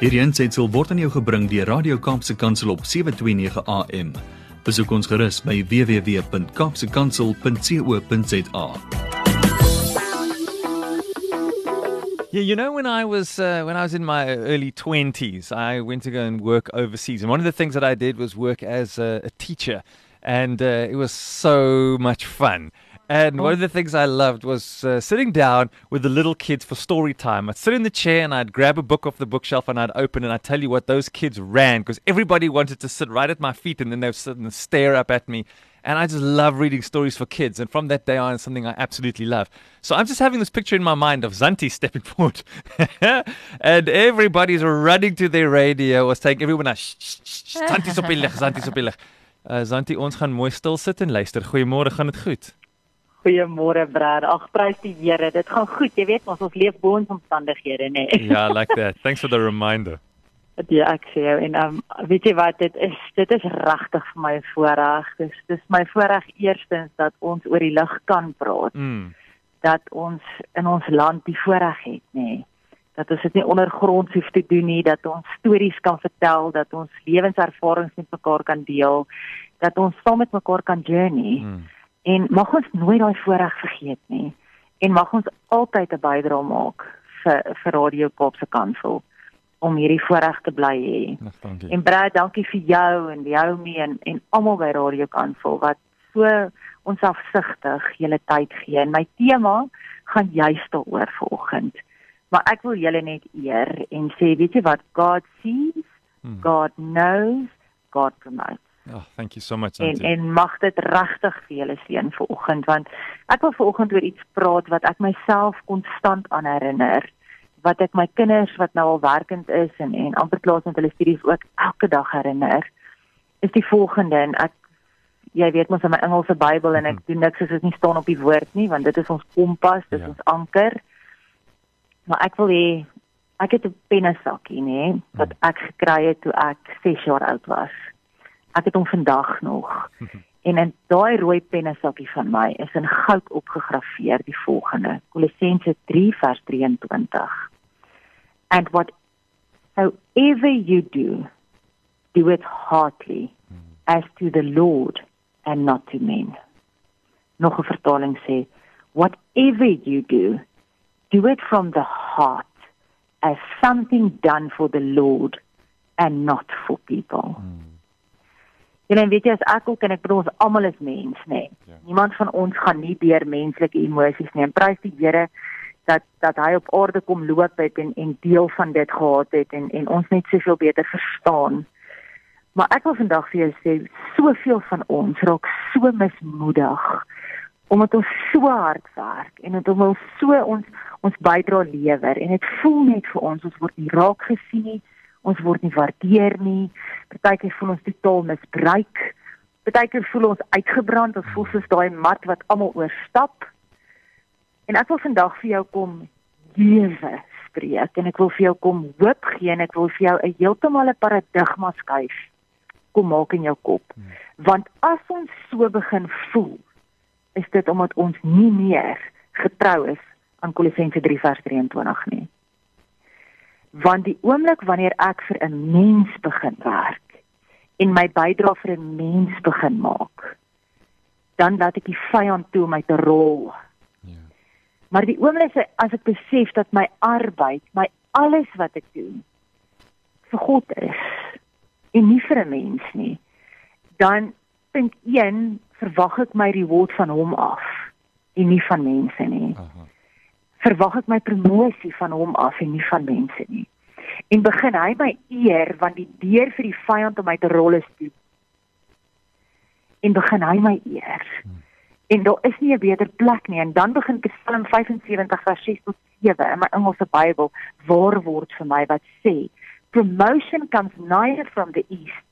Hierdie aanseit word aan jou gebring deur Radio Kaapse Kansel op 7:29 AM. Besoek ons gerus by www.kapsekansel.co.za. Yeah, you know when I was uh, when I was in my early twenties, I went to go and work overseas, and one of the things that I did was work as a, a teacher, and uh, it was so much fun. And one of the things I loved was uh, sitting down with the little kids for story time. I'd sit in the chair and I'd grab a book off the bookshelf and I'd open and I'd tell you what those kids ran because everybody wanted to sit right at my feet and then they'd sit and stare up at me. And I just love reading stories for kids. And from that day on, it's something I absolutely love. So I'm just having this picture in my mind of Zanti stepping forward. and everybody's running to their radio was saying, everyone, shh, shh, shh, Zanti's op die lig, Zanti's op die lig. Uh, Zanti, ons gaan mooi stil sit en luister. Goeiemôre, gaan dit goed? Goeiemôre Brad. Ag prys die Here. Dit gaan goed. Jy weet ons ons leef bo ons omstandighede, nê. Nee. Ja, I like that. Thanks for the reminder. Ja, ek sê jou en um, weet jy wat dit is? Dit is regtig vir my voorreg. Dis dis my voorreg eerstens dat ons oor die lig kan praat. Mm. Dat ons in ons land die voorreg het, nê. Nee. Dat ons dit nie ondergronds hoef te doen nie, dat ons stories kan vertel, dat ons lewenservarings met mekaar kan deel, dat ons saam met mekaar kan journey. Mm. En mag ons nooit daai voorreg vergeet nie. En mag ons altyd 'n bydrae maak vir vir Radio Kaapse Kansel om hierdie voorreg te bly hê. Ag, dankie. En Brad, dankie vir jou en jou mee en, en almal by Radio Kansel wat so ons afsigtig julle tyd gee. En my tema gaan juist daaroor vanoggend. Maar ek wil julle net eer en sê, weet jy wat God sees, Hmm. God knows, God promotes Oh, thank you so much, en Zanti. en mag dit regtig vir julle seën vanoggend want ek wil vanoggend oor iets praat wat ek myself konstant aan herinner wat ek my kinders wat nou al werkend is en en amper klaar met hulle studies ook elke dag herinner is die volgende en ek jy weet mos in my Engelse Bybel en ek Mhm. doen niks as dit nie staan op die woord nie want dit is ons kompas dit is Ja. ons anker maar ek wil hê ek het 'n pennesakkie nê wat Mhm. ek gekry het toe ek 6 jaar oud was ek het hom vandag nog En in daai rooi pennesakkie van my is in goud opgegraveer die volgende: Kolossense 3 vers 23. And what however you do, do it heartily as to the Lord and not to men. Nog 'n vertaling sê: Whatever you do, do it from the heart as something done for the Lord and not for people. Mm. En dan weet jy as ek ook en ek bedoel ons almal is mens, nê. Nee. Ja. Niemand van ons gaan nie deur menslike emosies nie. En prys die Here dat dat hy op aarde kom loop het en en deel van dit gehad het en en ons net soveel beter verstaan. Maar ek wil vandag vir jou sê soveel van ons raak so mismoedig omdat ons so hard werk en dit om ons so ons ons bydra lewer en dit voel net vir ons ons word nie raak gesien nie ons word nie waardeer nie. Partykeer voel ons totaal misbruik. Partykeer voel ons uitgebrand. Ons voel soos daai mat wat almal oorstap. En ek wil vandag vir jou kom lewe spreek en ek wil vir jou kom hoop gee en ek wil vir jou 'n heeltemal 'n paradigma skuif kom maak in jou kop. Want as ons so begin voel is dit omdat ons nie meer getrou is aan Kolossense 3 vers 23 nie. Want die oomblik wanneer ek vir 'n mens begin werk en my bydrae vir 'n mens begin maak, dan laat ek die vyand toe om my te rol. Ja. Maar die oomblik as ek besef dat my arbeid, my alles wat ek doen vir God is en nie vir 'n mens nie, dan punt 1 verwag ek my reward van hom af en nie van mense nie. Aha. Verwag ek my promosie van hom af en nie van mense nie. En begin hy my eer want die deur vir die vyand om my te rol is toe. En begin hy my eer. En daar is nie 'n beter plek nie en dan begin Psalm 75 vers 6 tot 7 in my Engelse Bybel waar word vir my wat sê promotion comes neither from the east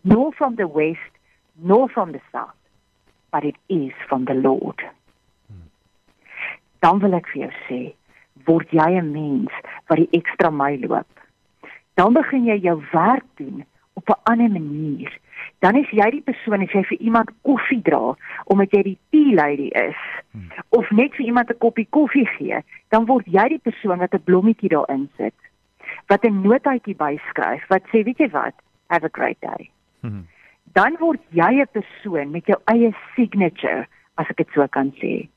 nor from the west nor from the south but it is from the Lord. Dan wil ek vir jou sê, word jy 'n mens wat die ekstra myl loop. Dan begin jy jou werk doen op 'n ander manier. Dan is jy die persoon as jy vir iemand koffie dra omdat jy die tea lady is of net vir iemand 'n koppie koffie gee, dan word jy die persoon wat 'n blommetjie daarin sit. wat 'n notaatjie byskryf wat sê weet jy wat have a great day. Hmm. Dan word jy 'n persoon met jou eie signature as ek dit so kan sê.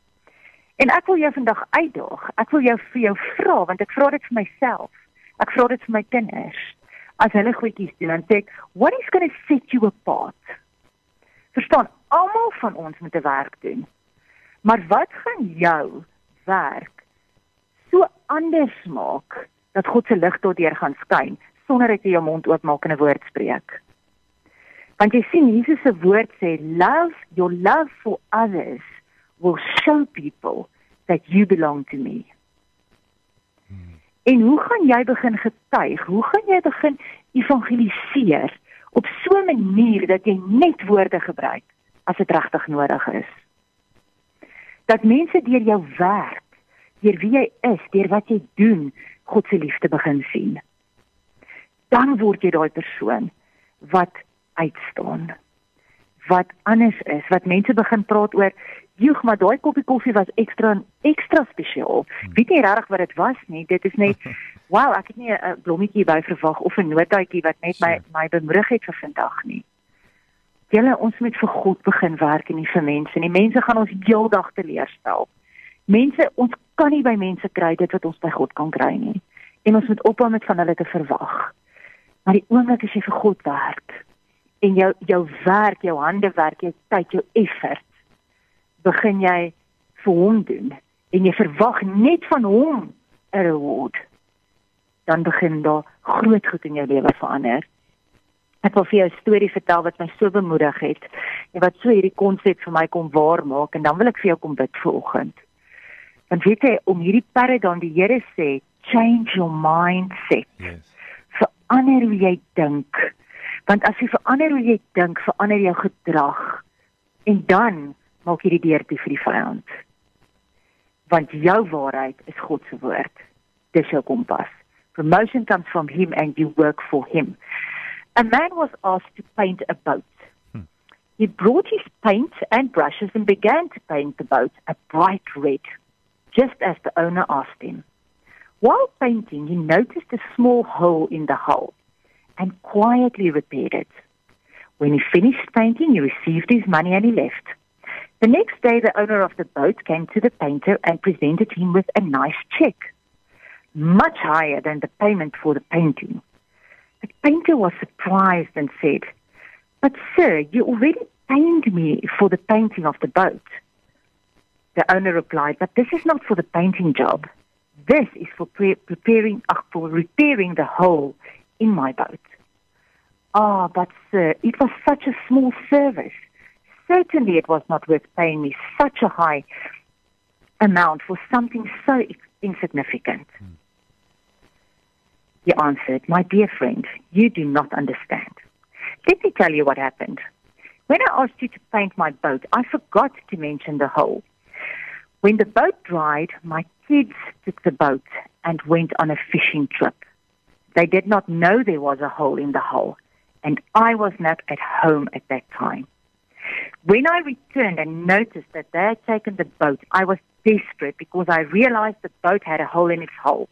En ek wil jou vandag uitdaag. Ek wil jou vir jou vra want ek vra dit vir myself. Ek vra dit vir my kinders. As hulle goedjies doen, dan sê ek, "What is going to set you apart?" Verstaan, almal van ons moet 'n werk doen. Maar wat gaan jou werk so anders maak dat God se lig daardeur gaan skyn sonder dat jy jou mond oopmaak en 'n woord spreek? Want jy sien Jesus se woord sê, "Love your love for others will show people that you belong to me." Hmm. En hoe gaan jy begin getuig? Hoe gaan jy begin evangeliseer op so 'n manier dat jy net woorde gebruik as dit regtig nodig is? Dat mense deur jou werk, deur wie jy is, deur wat jy doen, God se liefde begin sien. Dan word jy daai persoon wat uitstaan. Wat anders is, wat mense begin praat oor, "Joeg, maar daai koppie koffie was ekstra ekstra spesiaal." Hmm. Weet nie regtig wat dit was nie. Dit is net, "Wow, ek het nie 'n blommetjie by verwag of 'n notaatjie wat net my my bemoedig het vir vandag nie." Julle ons moet vir God begin werk en nie vir mense nie. Mense gaan ons heeldag teleurstel. Mense, ons kan nie by mense kry dit wat ons by God kan kry nie. En ons moet ophou met van hulle te verwag. Maar die oomblik as jy vir God werk, en jou jou werk, jou hande werk, jou tyd, jou effort begin jy vir hom doen en jy verwag net van hom 'n reward dan begin daar groot goed in jou lewe verander. Ek wil vir jou 'n storie vertel wat my so bemoedig het en wat so hierdie konsep vir my kom waar maak en dan wil ek vir jou kom bid vir oggend. Want weet jy om hierdie paradigm die Here sê change your mindset. Yes. Verander hoe jy dink want as jy verander hoe jy dink, verander jou gedrag en dan maak jy die deur toe vir die vyand. Want jou waarheid is God se woord. Dis jou kompas. Promotion comes from him and you work for him. A man was asked to paint a boat. Hmm. He brought his paint and brushes and began to paint the boat a bright red, just as the owner asked him. While painting, he noticed a small hole in the hull. And quietly repaired it. When he finished painting, he received his money and he left. The next day, the owner of the boat came to the painter and presented him with a nice check, much higher than the payment for the painting. The painter was surprised and said, But, sir, you already paid me for the painting of the boat. The owner replied, But this is not for the painting job. This is for pre- preparing, uh, for repairing the hole in my boat. Ah, oh, but sir, it was such a small service. Certainly it was not worth paying me such a high amount for something so insignificant. Hmm. He answered, My dear friend, you do not understand. Let me tell you what happened. When I asked you to paint my boat, I forgot to mention the hole. When the boat dried, my kids took the boat and went on a fishing trip. They did not know there was a hole in the hull, and I was not at home at that time. When I returned and noticed that they had taken the boat, I was desperate because I realized the boat had a hole in its hull.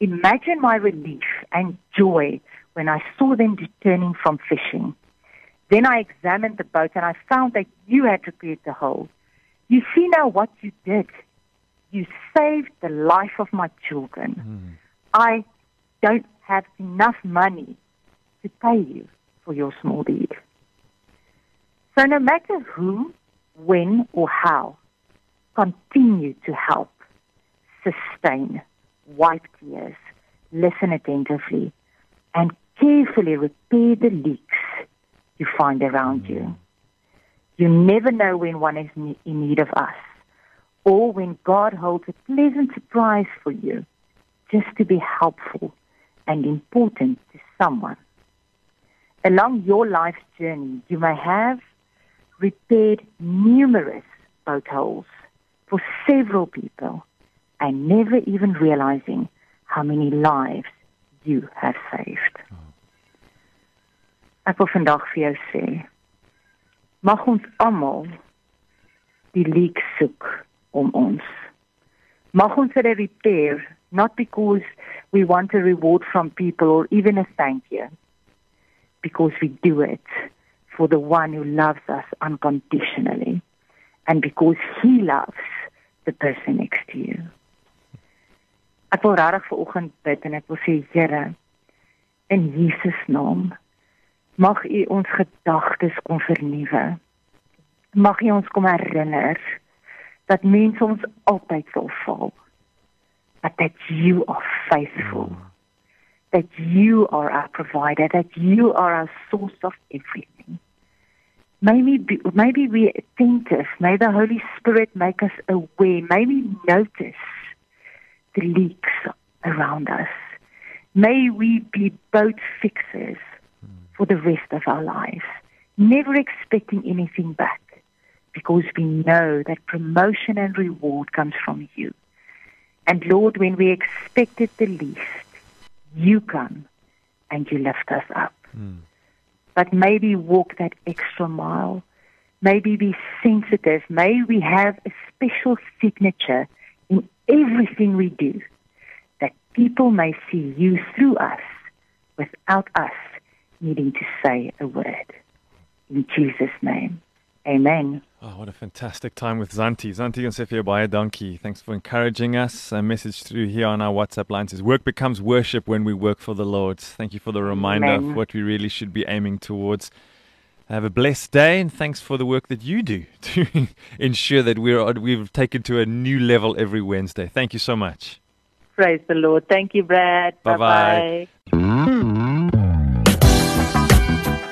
Imagine my relief and joy when I saw them returning from fishing. Then I examined the boat and I found that you had repaired the hole. You see now what you did. You saved the life of my children. Mm. I don't have enough money to pay you for your small deed. So no matter who, when, or how, continue to help, sustain, wipe tears, listen attentively, and carefully repair the leaks you find around you. You never know when one is in need of us, or when God holds a pleasant surprise for you, just to be helpful and important to someone. Along your life's journey, you may have repaired numerous boat holes for several people and never even realizing how many lives you have saved. Ek wil vandag vir jou sê, mag ons almal die leek soek om ons. Mag ons dit repair not because we want a reward from people or even a thank you because we do it for the one who loves us unconditionally and because he loves the person next to you. Ek wil regtig ver oggend bid en ek wil sê Here in Jesus naam mag U ons gedagtes kom vernuwe. Mag U ons kom herinner dat mense ons altyd sal val. But that you are faithful. Mm. That you are our provider, that you are our source of everything. Maybe maybe we attentive, may the Holy Spirit make us aware, maybe notice the leaks around us. May we be boat fixers for the rest of our lives, never expecting anything back because we know that promotion and reward comes from you. And Lord, when we expected the least, you come and you lift us up. Mm. But maybe walk that extra mile. Maybe be sensitive. May we have a special signature in everything we do that people may see you through us without us needing to say a word. In Jesus' name, amen. Oh, what a fantastic time with Zanti. Zanti and Sefia Baye Donkey. Thanks for encouraging us. A message through here on our WhatsApp line says, Work becomes worship when we work for the Lord. Thank you for the reminder Amen. of what we really should be aiming towards. Have a blessed day and thanks for the work that you do to ensure that we're, we've taken to a new level every Wednesday. Thank you so much. Praise the Lord. Thank you, Brad. Bye bye.